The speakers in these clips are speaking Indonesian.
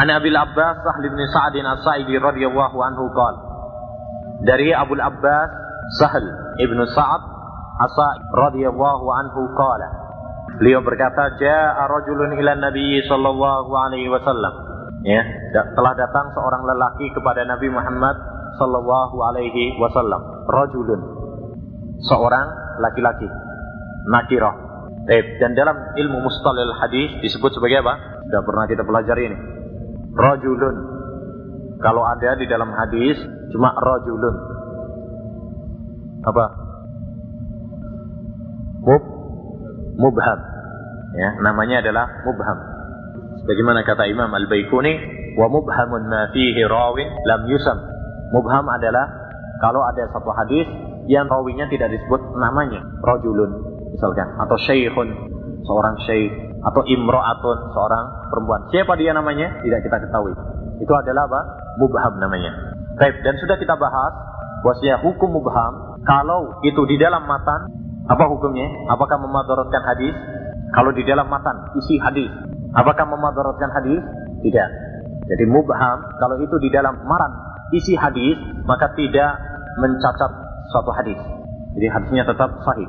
An Abil Abbas Sahl bin Sa'd As-Sa'idi radhiyallahu anhu qala Dari Abu Abbas Sahl ibn Sa'ad As-Sa'id radhiyallahu anhu qala Beliau berkata, "Ja'a rajulun ila Nabi sallallahu alaihi wasallam." Ya, telah datang seorang lelaki kepada Nabi Muhammad sallallahu alaihi wasallam. Rajulun. Seorang laki-laki. Nakirah. Eh, dan dalam ilmu mustalil hadis disebut sebagai apa? Sudah pernah kita pelajari ini. Rajulun. Kalau ada di dalam hadis cuma rajulun. Apa? Mub mubham. Ya, namanya adalah mubham. Sebagaimana kata Imam Al-Baikuni, wa mubhamun ma fihi rawin lam yusam. Mubham adalah kalau ada satu hadis yang rawinya tidak disebut namanya, rajulun misalkan atau syekhun, seorang syekh atau imro'atun, seorang perempuan. Siapa dia namanya? Tidak kita ketahui. Itu adalah apa? Mubham namanya. Baik, dan sudah kita bahas bahwasanya hukum mubham kalau itu di dalam matan apa hukumnya? Apakah memadaratkan hadis? Kalau di dalam matan isi hadis, apakah memadaratkan hadis? Tidak. Jadi mubham kalau itu di dalam matan isi hadis maka tidak mencacat suatu hadis. Jadi hadisnya tetap sahih.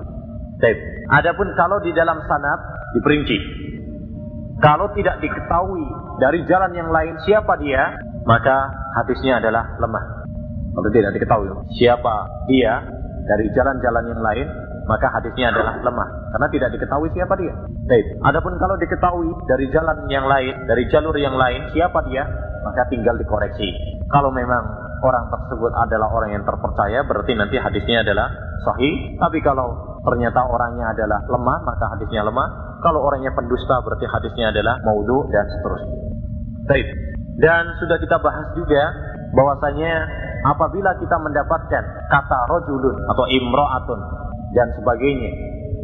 Baik. Adapun kalau di dalam sanad diperinci. Kalau tidak diketahui dari jalan yang lain siapa dia, maka hadisnya adalah lemah. Kalau tidak diketahui siapa dia dari jalan-jalan yang lain, maka hadisnya adalah lemah karena tidak diketahui siapa dia. Baik. Adapun kalau diketahui dari jalan yang lain, dari jalur yang lain siapa dia, maka tinggal dikoreksi. Kalau memang orang tersebut adalah orang yang terpercaya, berarti nanti hadisnya adalah sahih. Tapi kalau ternyata orangnya adalah lemah, maka hadisnya lemah. Kalau orangnya pendusta, berarti hadisnya adalah maudhu dan seterusnya. Baik. Dan sudah kita bahas juga bahwasanya apabila kita mendapatkan kata rojulun atau imro'atun dan sebagainya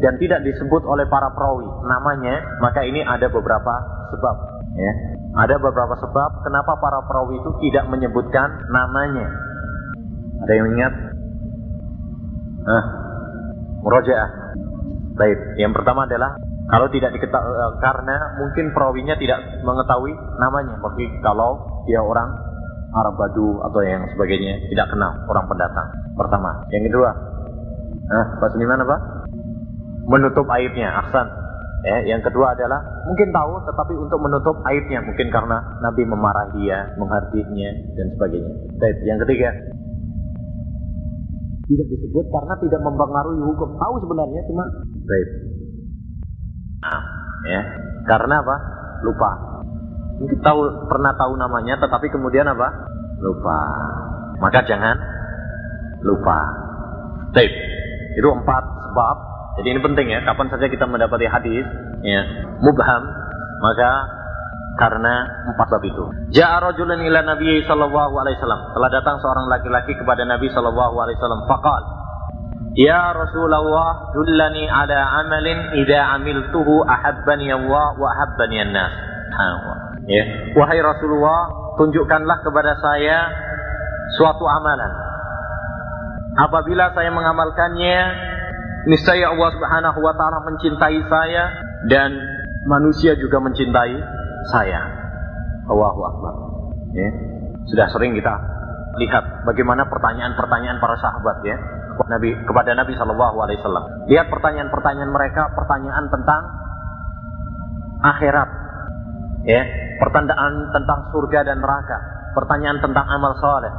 dan tidak disebut oleh para perawi namanya maka ini ada beberapa sebab ya ada beberapa sebab kenapa para perawi itu tidak menyebutkan namanya ada yang ingat ah murojaah. Baik yang pertama adalah kalau tidak diketahui karena mungkin perawinya tidak mengetahui namanya. Seperti kalau dia orang Arab Badu atau yang sebagainya tidak kenal orang pendatang. Pertama. Yang kedua. Nah, Pak Seniman apa? Menutup aibnya, ahsan. Ya, yang kedua adalah mungkin tahu tetapi untuk menutup aibnya. Mungkin karena Nabi memarahi dia, menghardinya dan sebagainya. Baik, yang ketiga tidak disebut karena tidak mempengaruhi hukum. Tahu sebenarnya cuma baik. Nah, ya. Karena apa? Lupa. Mungkin tahu pernah tahu namanya tetapi kemudian apa? Lupa. Maka jangan lupa. Baik. Itu empat sebab. Jadi ini penting ya. Kapan saja kita mendapati hadis, ya, mubham, maka karena empat bab itu. Ja'a rajulun ila Nabi sallallahu alaihi wasallam. Telah datang seorang laki-laki kepada Nabi sallallahu alaihi wasallam. Faqal, Ya Rasulullah, dullani ala amalin idza amiltuhu ahabbani Allah wa ahabbani an-nas. Ya. Wahai Rasulullah, tunjukkanlah kepada saya suatu amalan apabila saya mengamalkannya niscaya Allah Subhanahu wa taala mencintai saya dan manusia juga mencintai saya. Allahu akbar. Ya. Sudah sering kita lihat bagaimana pertanyaan-pertanyaan para sahabat ya Nabi kepada Nabi Shallallahu alaihi wasallam. Lihat pertanyaan-pertanyaan mereka, pertanyaan tentang akhirat. Ya, pertanyaan tentang surga dan neraka, pertanyaan tentang amal soleh.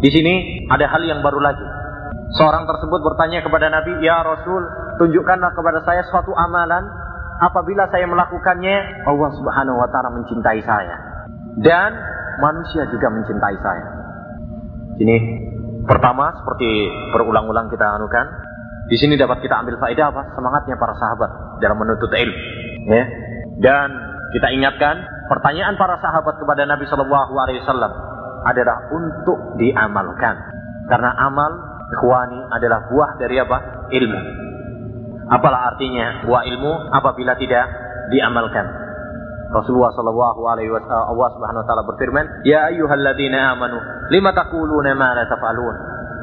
Di sini ada hal yang baru lagi. Seorang tersebut bertanya kepada Nabi, Ya Rasul, tunjukkanlah kepada saya suatu amalan. Apabila saya melakukannya, Allah subhanahu wa ta'ala mencintai saya. Dan manusia juga mencintai saya. Ini pertama seperti berulang-ulang kita anukan. Di sini dapat kita ambil faedah apa? Semangatnya para sahabat dalam menuntut ilmu. Ya. Dan kita ingatkan pertanyaan para sahabat kepada Nabi Shallallahu Alaihi Wasallam adalah untuk diamalkan. Karena amal ikhwani adalah buah dari apa? Ilmu. Apalah artinya buah ilmu apabila tidak diamalkan? Rasulullah sallallahu alaihi wasallam Allah wa berfirman, "Ya ayyuhalladzina amanu, lima taquluna ma la taf'alun?"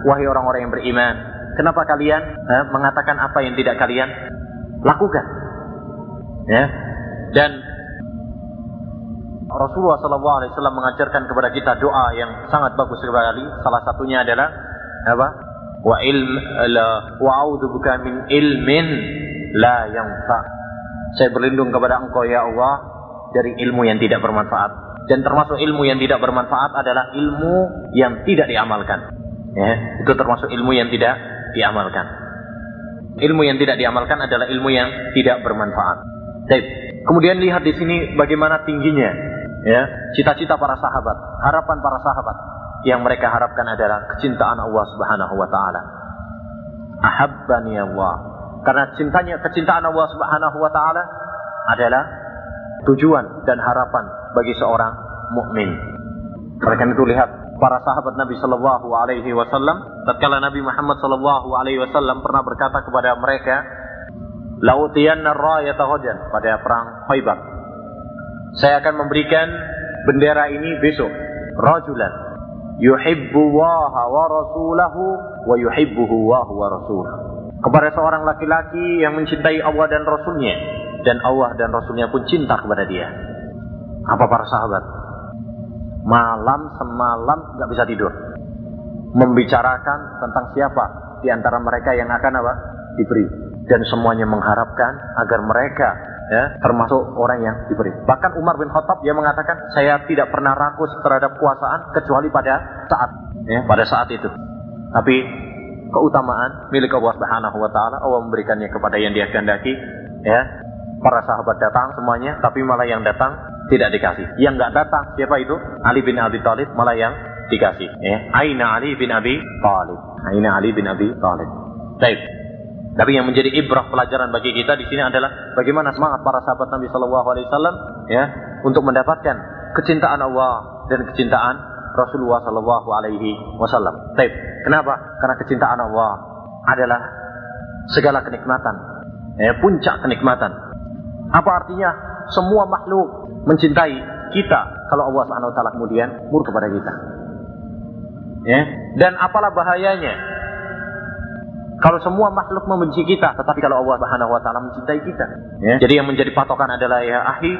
Wahai orang-orang yang beriman, kenapa kalian eh, mengatakan apa yang tidak kalian lakukan? Ya. Dan Rasulullah SAW mengajarkan kepada kita doa yang sangat bagus sekali. Salah satunya adalah apa? Wa ilm la wa buka min ilmin la yanfa. Saya berlindung kepada Engkau ya Allah dari ilmu yang tidak bermanfaat. Dan termasuk ilmu yang tidak bermanfaat adalah ilmu yang tidak diamalkan. Ya, itu termasuk ilmu yang tidak diamalkan. Ilmu yang tidak diamalkan adalah ilmu yang tidak bermanfaat. Baik. Kemudian lihat di sini bagaimana tingginya ya cita-cita para sahabat, harapan para sahabat yang mereka harapkan adalah kecintaan Allah Subhanahu wa taala. Ahabbani Allah. Karena cintanya kecintaan Allah Subhanahu wa taala adalah tujuan dan harapan bagi seorang mukmin. Karena itu lihat para sahabat Nabi Shallallahu Alaihi Wasallam, tatkala Nabi Muhammad Shallallahu Alaihi Wasallam pernah berkata kepada mereka, Lautian rayata pada perang Khaybar. Saya akan memberikan bendera ini besok. Rajulan yuhibbu waha wa rasulahu wa yuhibbuhu wa huwa rasul. Kepada seorang laki-laki yang mencintai Allah dan Rasulnya dan Allah dan Rasulnya pun cinta kepada dia. Apa para sahabat? Malam semalam nggak bisa tidur. Membicarakan tentang siapa di antara mereka yang akan apa? Diberi. Dan semuanya mengharapkan agar mereka ya, termasuk orang yang diberi. Bahkan Umar bin Khattab dia mengatakan, saya tidak pernah rakus terhadap kuasaan kecuali pada saat ya, pada saat itu. Tapi keutamaan milik Allah Subhanahu wa taala Allah memberikannya kepada yang dia kehendaki ya para sahabat datang semuanya, tapi malah yang datang tidak dikasih. Yang nggak datang siapa itu? Ali bin Abi Thalib malah yang dikasih. Ya. Aina Ali bin Abi Thalib. Aina Ali bin Abi Thalib. Baik. Tapi yang menjadi ibrah pelajaran bagi kita di sini adalah bagaimana semangat para sahabat Nabi Shallallahu Alaihi Wasallam ya untuk mendapatkan kecintaan Allah dan kecintaan Rasulullah Shallallahu Alaihi Wasallam. Baik. Kenapa? Karena kecintaan Allah adalah segala kenikmatan, ya, puncak kenikmatan apa artinya? Semua makhluk mencintai kita kalau Allah Subhanahu wa taala kemudian murka kepada kita. Ya. Dan apalah bahayanya kalau semua makhluk membenci kita, tetapi kalau Allah Subhanahu wa taala mencintai kita. Ya. Jadi yang menjadi patokan adalah ya ahi,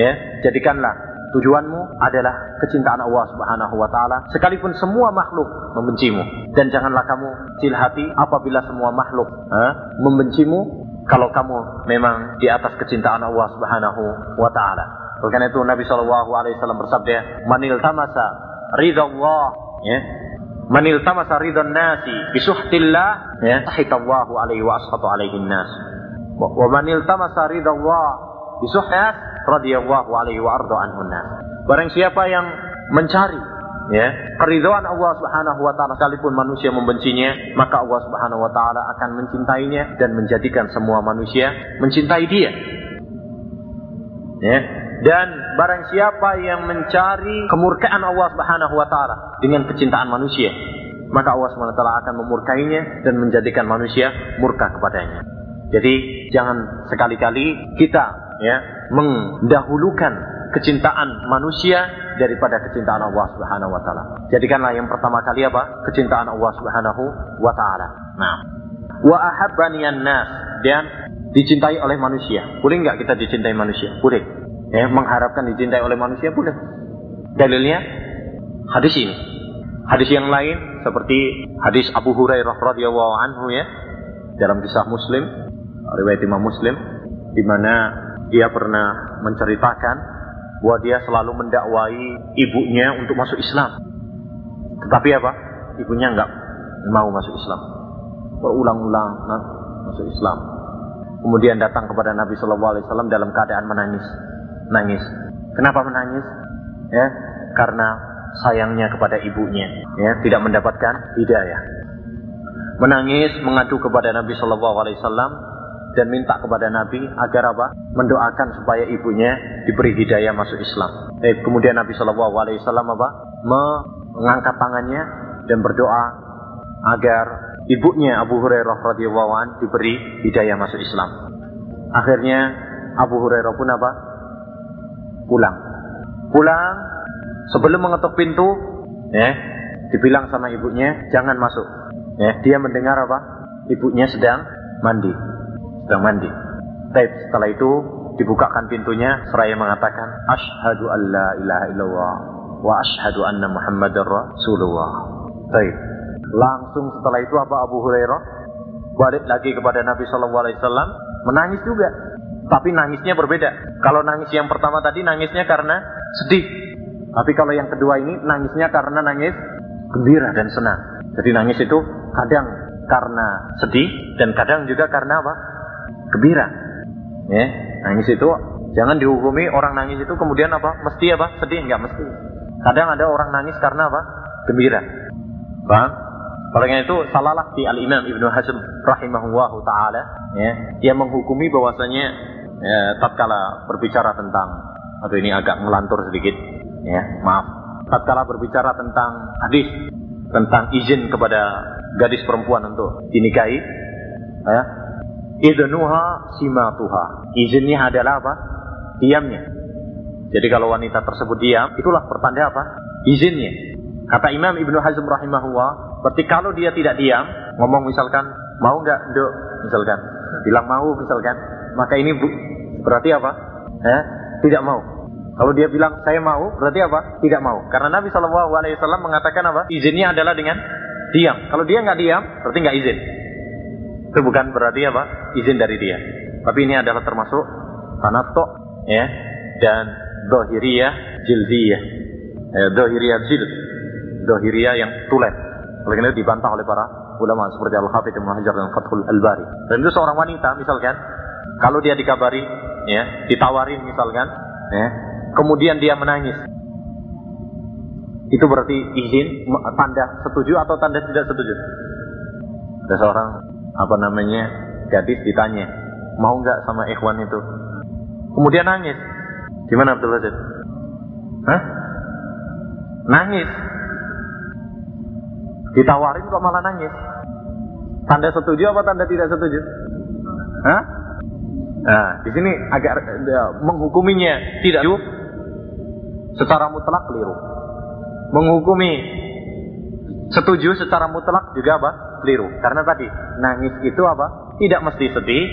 ya, jadikanlah tujuanmu adalah kecintaan Allah Subhanahu wa taala sekalipun semua makhluk membencimu dan janganlah kamu kecil hati apabila semua makhluk eh, membencimu kalau kamu memang di atas kecintaan Allah Subhanahu wa taala. Oleh itu Nabi Shallallahu alaihi wasallam bersabda, "Manil tamasa ridha Allah, ya. Manil tamasa ridha nasi bisuhtillah, ya, sahitallahu alaihi wa ashatu alaihi nas. Wa manil tamasa ridha Allah bisuhnas radhiyallahu alaihi wa ardu anhu nas. Barang siapa yang mencari ya keridhaan Allah Subhanahu wa taala sekalipun manusia membencinya maka Allah Subhanahu wa taala akan mencintainya dan menjadikan semua manusia mencintai dia ya dan barang siapa yang mencari kemurkaan Allah Subhanahu wa taala dengan kecintaan manusia maka Allah Subhanahu wa akan memurkainya dan menjadikan manusia murka kepadanya jadi jangan sekali-kali kita ya mendahulukan kecintaan manusia daripada kecintaan Allah Subhanahu wa taala. Jadikanlah yang pertama kali apa? Kecintaan Allah Subhanahu wa taala. Nah, wa ahabbani nas dan dicintai oleh manusia. Boleh nggak kita dicintai manusia? Boleh. Ya, mengharapkan dicintai oleh manusia boleh. Dalilnya hadis ini. Hadis yang lain seperti hadis Abu Hurairah radhiyallahu anhu ya dalam kisah Muslim, riwayat Imam Muslim di mana dia pernah menceritakan bahwa dia selalu mendakwai ibunya untuk masuk Islam. Tetapi apa? Ibunya enggak mau masuk Islam. Berulang-ulang masuk Islam. Kemudian datang kepada Nabi Shallallahu Alaihi Wasallam dalam keadaan menangis, nangis. Kenapa menangis? Ya, karena sayangnya kepada ibunya, ya, tidak mendapatkan hidayah. Menangis, mengadu kepada Nabi Shallallahu Alaihi Wasallam, dan minta kepada Nabi agar apa? Mendoakan supaya ibunya diberi hidayah masuk Islam. Eh, kemudian Nabi Shallallahu Alaihi Wasallam apa? Mengangkat tangannya dan berdoa agar ibunya Abu Hurairah radhiyallahu diberi hidayah masuk Islam. Akhirnya Abu Hurairah pun apa? Pulang. Pulang sebelum mengetuk pintu, ya, dibilang sama ibunya jangan masuk. Ya, dia mendengar apa? Ibunya sedang mandi sedang mandi. Baik, setelah itu dibukakan pintunya seraya mengatakan asyhadu an la ilaha illallah wa asyhadu anna muhammadar rasulullah. Baik. Langsung setelah itu apa Abu Hurairah balik lagi kepada Nabi Shallallahu Alaihi Wasallam menangis juga. Tapi nangisnya berbeda. Kalau nangis yang pertama tadi nangisnya karena sedih. Tapi kalau yang kedua ini nangisnya karena nangis gembira dan senang. Jadi nangis itu kadang karena sedih dan kadang juga karena apa? Gembira. Ya, nangis itu jangan dihukumi orang nangis itu kemudian apa? Mesti apa? Sedih enggak mesti. Kadang ada orang nangis karena apa? Gembira. Paham? Oleh itu salahlah di Al Imam Ibnu Hazm rahimahullah taala ya, dia menghukumi bahwasanya ya, tatkala berbicara tentang aduh ini agak melantur sedikit ya, maaf. Tatkala berbicara tentang hadis tentang izin kepada gadis perempuan untuk dinikahi ya, idnuha simatuha. Izinnya adalah apa? Diamnya. Jadi kalau wanita tersebut diam, itulah pertanda apa? Izinnya. Kata Imam Ibnu Hazm rahimahullah, Berarti kalau dia tidak diam, ngomong misalkan, mau nggak dok, misalkan, bilang mau misalkan, maka ini bu, berarti apa? Eh, tidak mau. Kalau dia bilang saya mau, berarti apa? Tidak mau. Karena Nabi Shallallahu Alaihi Wasallam mengatakan apa? Izinnya adalah dengan diam. Kalau dia nggak diam, berarti nggak izin. Itu bukan berarti apa? Izin dari dia. Tapi ini adalah termasuk tanato, ya, dan dohiriyah jildiyah. Eh, dohiriyah jild, dohiriyah yang tulen. Oleh karena itu dibantah oleh para ulama seperti Al-Hafidh Ibnu Hajar dan Fathul Al-Bari. Dan itu seorang wanita misalkan, kalau dia dikabari, ya, ditawarin misalkan, ya, kemudian dia menangis. Itu berarti izin, tanda setuju atau tanda tidak setuju. Ada seorang apa namanya gadis ditanya, mau nggak sama ikhwan itu? Kemudian nangis. Gimana Abdul Aziz? Hah? Nangis. Ditawarin kok malah nangis. Tanda setuju apa tanda tidak setuju? Hah? Nah, di sini agak ya, menghukuminya tidak setuju secara mutlak keliru. Menghukumi setuju secara mutlak juga apa? Keliru. Karena tadi nangis itu apa? Tidak mesti sedih,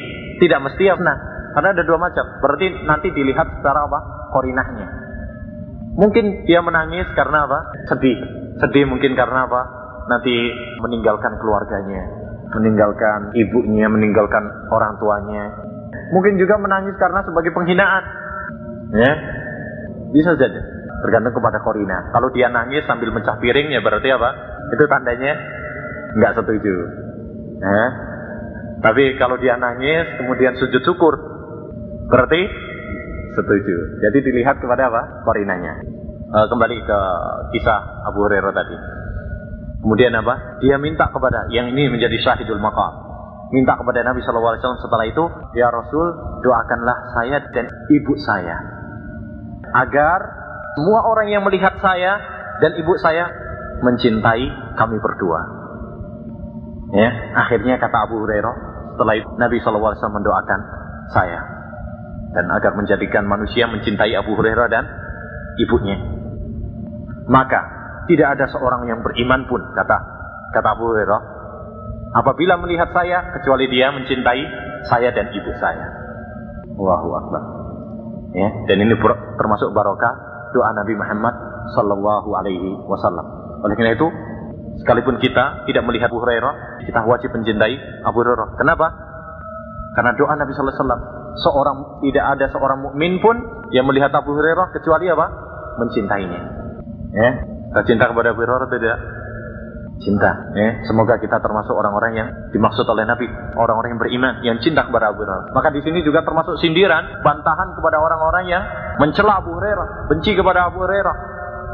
tidak mesti apa? Nah, karena ada dua macam. Berarti nanti dilihat secara apa? Korinahnya. Mungkin dia menangis karena apa? Sedih. Sedih mungkin karena apa? nanti meninggalkan keluarganya, meninggalkan ibunya, meninggalkan orang tuanya. Mungkin juga menangis karena sebagai penghinaan. Ya. Bisa saja. Tergantung kepada Korina. Kalau dia nangis sambil mencah piring ya berarti apa? Itu tandanya nggak setuju. Ya. Tapi kalau dia nangis kemudian sujud syukur berarti setuju. Jadi dilihat kepada apa? Korinanya. E, kembali ke kisah Abu Hurairah tadi. Kemudian apa? Dia minta kepada yang ini menjadi syahidul maqam. Minta kepada Nabi SAW setelah itu, Ya Rasul, doakanlah saya dan ibu saya. Agar semua orang yang melihat saya dan ibu saya mencintai kami berdua. Ya, akhirnya kata Abu Hurairah, setelah itu Nabi SAW mendoakan saya. Dan agar menjadikan manusia mencintai Abu Hurairah dan ibunya. Maka tidak ada seorang yang beriman pun, kata kata Abu Hurairah, apabila melihat saya kecuali dia mencintai saya dan ibu saya. Allahu Akbar. Ya, dan ini termasuk barokah doa Nabi Muhammad sallallahu alaihi wasallam. Oleh karena itu, sekalipun kita tidak melihat Abu Hurairah, kita wajib mencintai Abu Hurairah. Kenapa? Karena doa Nabi sallallahu alaihi wasallam, seorang tidak ada seorang mukmin pun yang melihat Abu Hurairah kecuali apa? Mencintainya. Ya, cinta kepada Abu Hurairah tidak? Cinta. Ya. Semoga kita termasuk orang-orang yang dimaksud oleh Nabi, orang-orang yang beriman, yang cinta kepada Abu Hurairah. Maka di sini juga termasuk sindiran, bantahan kepada orang-orang yang mencela Abu Hurairah, benci kepada Abu Hurairah.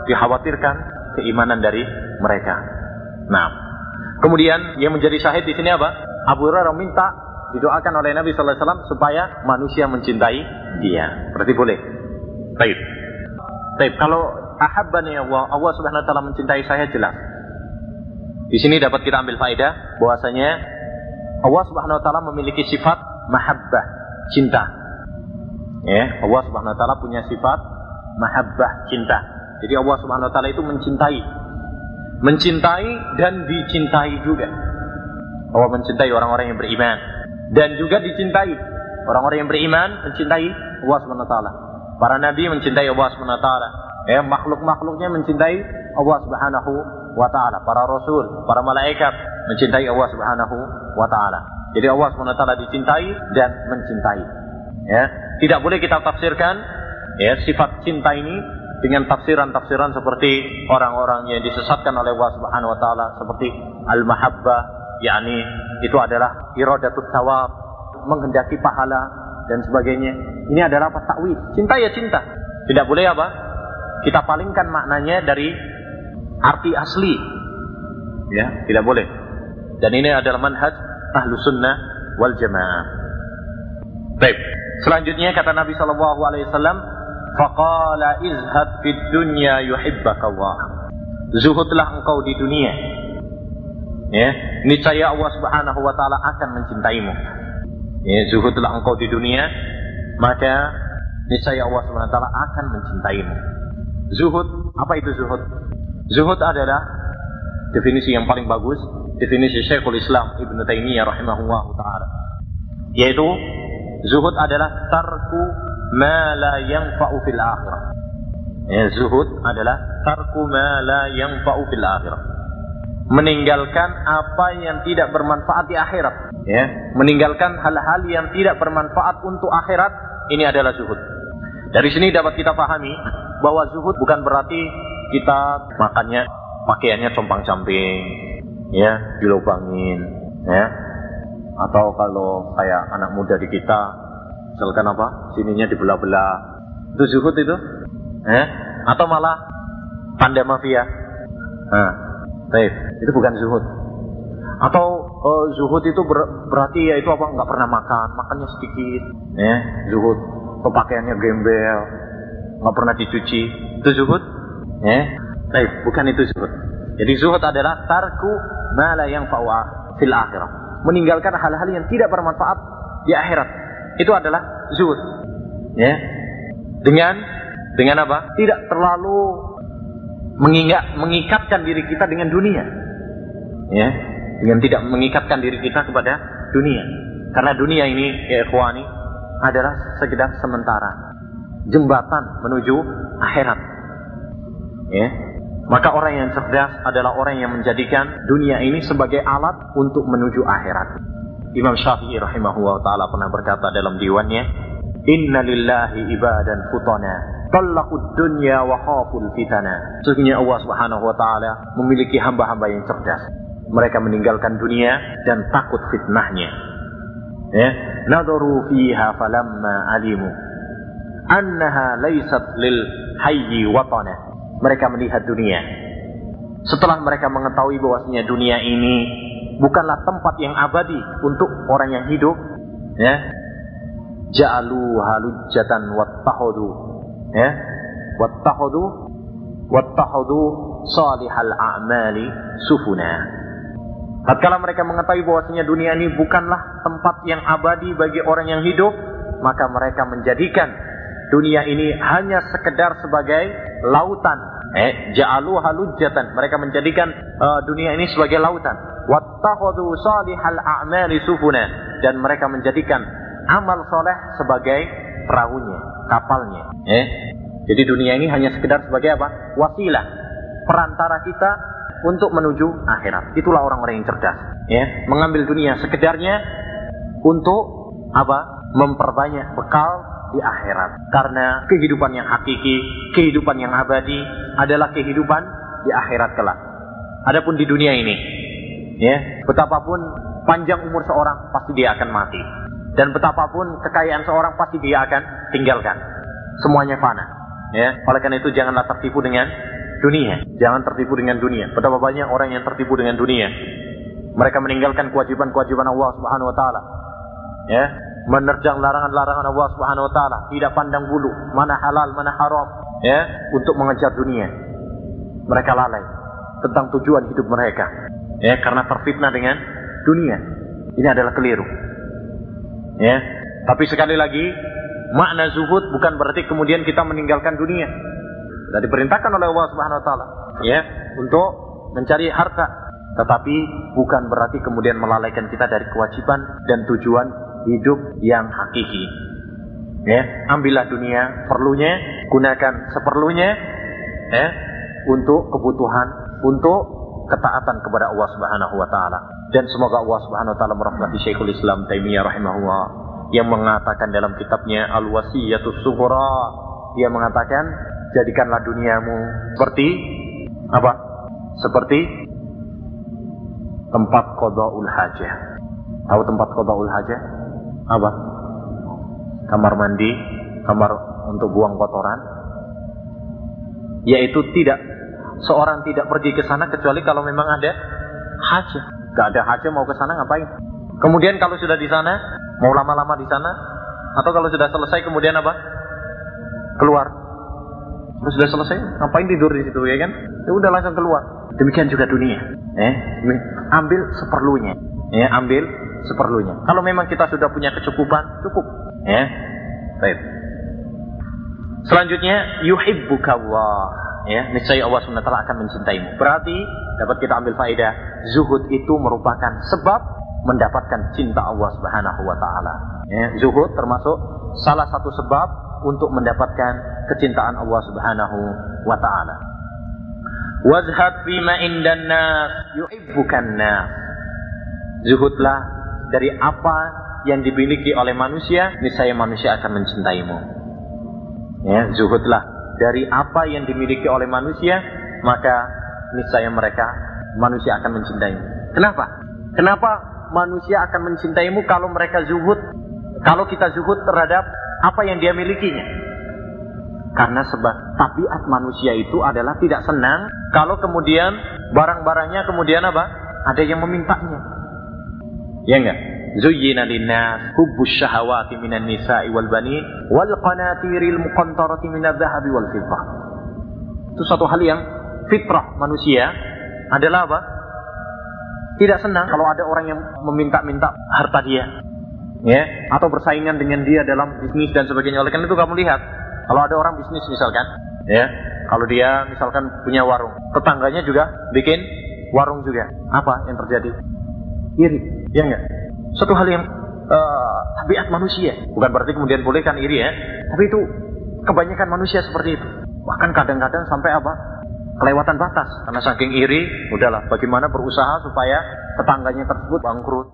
Dikhawatirkan keimanan dari mereka. Nah, kemudian yang menjadi syahid di sini apa? Abu Hurairah minta didoakan oleh Nabi Sallallahu Alaihi Wasallam supaya manusia mencintai dia. Berarti boleh. Baik. Baik, kalau ahabbani Allah, Allah Subhanahu wa taala mencintai saya jelas. Di sini dapat kita ambil faedah bahwasanya Allah Subhanahu wa taala memiliki sifat mahabbah, cinta. Ya, Allah Subhanahu wa taala punya sifat mahabbah, cinta. Jadi Allah Subhanahu wa taala itu mencintai. Mencintai dan dicintai juga. Allah mencintai orang-orang yang beriman dan juga dicintai. Orang-orang yang beriman mencintai Allah SWT. Para nabi mencintai Allah SWT. Ya, makhluk-makhluknya mencintai Allah Subhanahu wa taala. Para rasul, para malaikat mencintai Allah Subhanahu wa taala. Jadi Allah SWT dicintai dan mencintai. Ya, tidak boleh kita tafsirkan ya sifat cinta ini dengan tafsiran-tafsiran seperti orang-orang yang disesatkan oleh Allah Subhanahu wa taala seperti al-mahabbah yakni itu adalah iradatut thawab menghendaki pahala dan sebagainya. Ini adalah apa? Takwil. Cinta ya cinta. Tidak boleh apa? Kita palingkan maknanya dari arti asli. Ya, tidak boleh. Dan ini adalah manhaj ahlu sunnah wal jamaah. Baik. Selanjutnya kata Nabi Shallallahu Alaihi Wasallam, Faqala izhad fid dunya yuhibbaka Allah. Zuhudlah engkau di dunia. Ya, niscaya Allah Subhanahu wa taala akan mencintaimu. Ya, zuhudlah engkau di dunia, maka niscaya Allah Subhanahu wa taala akan mencintaimu. Zuhud, apa itu zuhud? Zuhud adalah definisi yang paling bagus, definisi Syekhul Islam Ibn Taimiyah rahimahullah taala. Yaitu zuhud adalah tarku ma la yanfa'u fil akhirah. Ya, zuhud adalah tarku ma la yanfa'u fil akhirah. Meninggalkan apa yang tidak bermanfaat di akhirat. Ya, meninggalkan hal-hal yang tidak bermanfaat untuk akhirat ini adalah zuhud. Dari sini dapat kita pahami bahwa zuhud bukan berarti kita makannya pakaiannya compang-camping, ya, dilobangin, ya. Atau kalau kayak anak muda di kita Misalkan apa? Sininya dibelah-belah. Itu zuhud itu? Eh? Atau malah pandai mafia? Nah, baik. Itu bukan zuhud. Atau uh, zuhud itu ber, berarti ya itu apa? Nggak pernah makan, makannya sedikit. Ya, zuhud. Pakaiannya gembel, nggak pernah dicuci. Itu zuhud? Ya, baik. Bukan itu zuhud. Jadi zuhud adalah tarku mala yang fawa fil akhirah. Meninggalkan hal-hal yang tidak bermanfaat di akhirat itu adalah zuhud. Ya. Dengan dengan apa? Tidak terlalu mengingat mengikatkan diri kita dengan dunia. Ya. Dengan tidak mengikatkan diri kita kepada dunia. Karena dunia ini ya ikhwani adalah sekedar sementara. Jembatan menuju akhirat. Ya. Maka orang yang cerdas adalah orang yang menjadikan dunia ini sebagai alat untuk menuju akhirat. Imam Syafi'i rahimahullah taala pernah berkata dalam diwannya, "Inna lillahi ibadan futana, talaqud dunya wa khaful fitana." Sesungguhnya Allah Subhanahu wa taala memiliki hamba-hamba yang cerdas. Mereka meninggalkan dunia dan takut fitnahnya. Ya, nadaru fiha falamma alimu annaha laysat lil hayyi watana. Mereka melihat dunia. Setelah mereka mengetahui bahwasanya dunia ini bukanlah tempat yang abadi untuk orang yang hidup ya. Ja'alu halujatan wattahudu ya. Wattahudu wattahudu salihal a'mali sufuna. Tatkala mereka mengetahui bahwasanya dunia ini bukanlah tempat yang abadi bagi orang yang hidup, maka mereka menjadikan dunia ini hanya sekedar sebagai lautan. Eh, ja'alu halujatan. Mereka menjadikan uh, dunia ini sebagai lautan wattakhadhu salihal a'mali sufuna dan mereka menjadikan amal soleh sebagai perahunya, kapalnya. Eh? Jadi dunia ini hanya sekedar sebagai apa? Wasilah, perantara kita untuk menuju akhirat. Itulah orang-orang yang cerdas. Ya, mengambil dunia sekedarnya untuk apa? Memperbanyak bekal di akhirat. Karena kehidupan yang hakiki, kehidupan yang abadi adalah kehidupan di akhirat kelak. Adapun di dunia ini, Ya, betapapun panjang umur seorang pasti dia akan mati. Dan betapapun kekayaan seorang pasti dia akan tinggalkan. Semuanya fana. Ya, oleh karena itu janganlah tertipu dengan dunia. Jangan tertipu dengan dunia. Betapa banyak orang yang tertipu dengan dunia. Mereka meninggalkan kewajiban-kewajiban Allah Subhanahu wa taala. Ya, menerjang larangan-larangan Allah Subhanahu wa taala, tidak pandang bulu mana halal, mana haram, ya, untuk mengejar dunia. Mereka lalai tentang tujuan hidup mereka ya karena terfitnah dengan dunia. Ini adalah keliru. Ya, tapi sekali lagi makna zuhud bukan berarti kemudian kita meninggalkan dunia. Sudah diperintahkan oleh Allah Subhanahu wa taala ya untuk mencari harta, tetapi bukan berarti kemudian melalaikan kita dari kewajiban dan tujuan hidup yang hakiki. Ya, ambillah dunia perlunya, gunakan seperlunya ya, untuk kebutuhan, untuk ketaatan kepada Allah Subhanahu wa taala. Dan semoga Allah Subhanahu wa taala merahmati Syekhul Islam Taimiyah rahimahullah yang mengatakan dalam kitabnya Al-Wasiyatus Sughra dia mengatakan jadikanlah duniamu seperti apa? Seperti tempat qadaul hajah. Tahu tempat qadaul hajah? Apa? Kamar mandi, kamar untuk buang kotoran. Yaitu tidak seorang tidak pergi ke sana kecuali kalau memang ada hajah. Gak ada hajah mau ke sana ngapain? Kemudian kalau sudah di sana, mau lama-lama di sana, atau kalau sudah selesai kemudian apa? Keluar. Kalau sudah selesai, ngapain tidur di situ ya kan? Ya udah langsung keluar. Demikian juga dunia. Eh, ambil seperlunya. Ya, ambil seperlunya. Kalau memang kita sudah punya kecukupan, cukup. Ya, baik. Selanjutnya, yuhibbukallah ya niscaya Allah SWT akan mencintaimu. Berarti dapat kita ambil faedah zuhud itu merupakan sebab mendapatkan cinta Allah Subhanahu wa taala. Ya, zuhud termasuk salah satu sebab untuk mendapatkan kecintaan Allah Subhanahu wa taala. Wazhad bima indan nas. Zuhudlah dari apa yang dimiliki oleh manusia, niscaya manusia akan mencintaimu. Ya, zuhudlah dari apa yang dimiliki oleh manusia, maka niscaya mereka manusia akan mencintaimu. Kenapa? Kenapa manusia akan mencintaimu kalau mereka zuhud? Kalau kita zuhud terhadap apa yang dia milikinya? Karena sebab tabiat manusia itu adalah tidak senang kalau kemudian barang-barangnya kemudian apa? Ada yang memintanya. Ya enggak? Zuyyina linnas hubbus syahawati minan nisa'i wal banin wal qanatiril muqantarati minadh dhahabi wal fiddah. Itu satu hal yang fitrah manusia adalah apa? Tidak senang kalau ada orang yang meminta-minta harta dia. Ya, atau bersaingan dengan dia dalam bisnis dan sebagainya. Oleh karena itu kamu lihat, kalau ada orang bisnis misalkan, ya, kalau dia misalkan punya warung, tetangganya juga bikin warung juga. Apa yang terjadi? Iri, ya enggak? Suatu hal yang uh, tabiat manusia. Bukan berarti kemudian boleh kan iri ya. Tapi itu kebanyakan manusia seperti itu. Bahkan kadang-kadang sampai apa? Kelewatan batas. Karena saking iri, udahlah bagaimana berusaha supaya tetangganya tersebut bangkrut.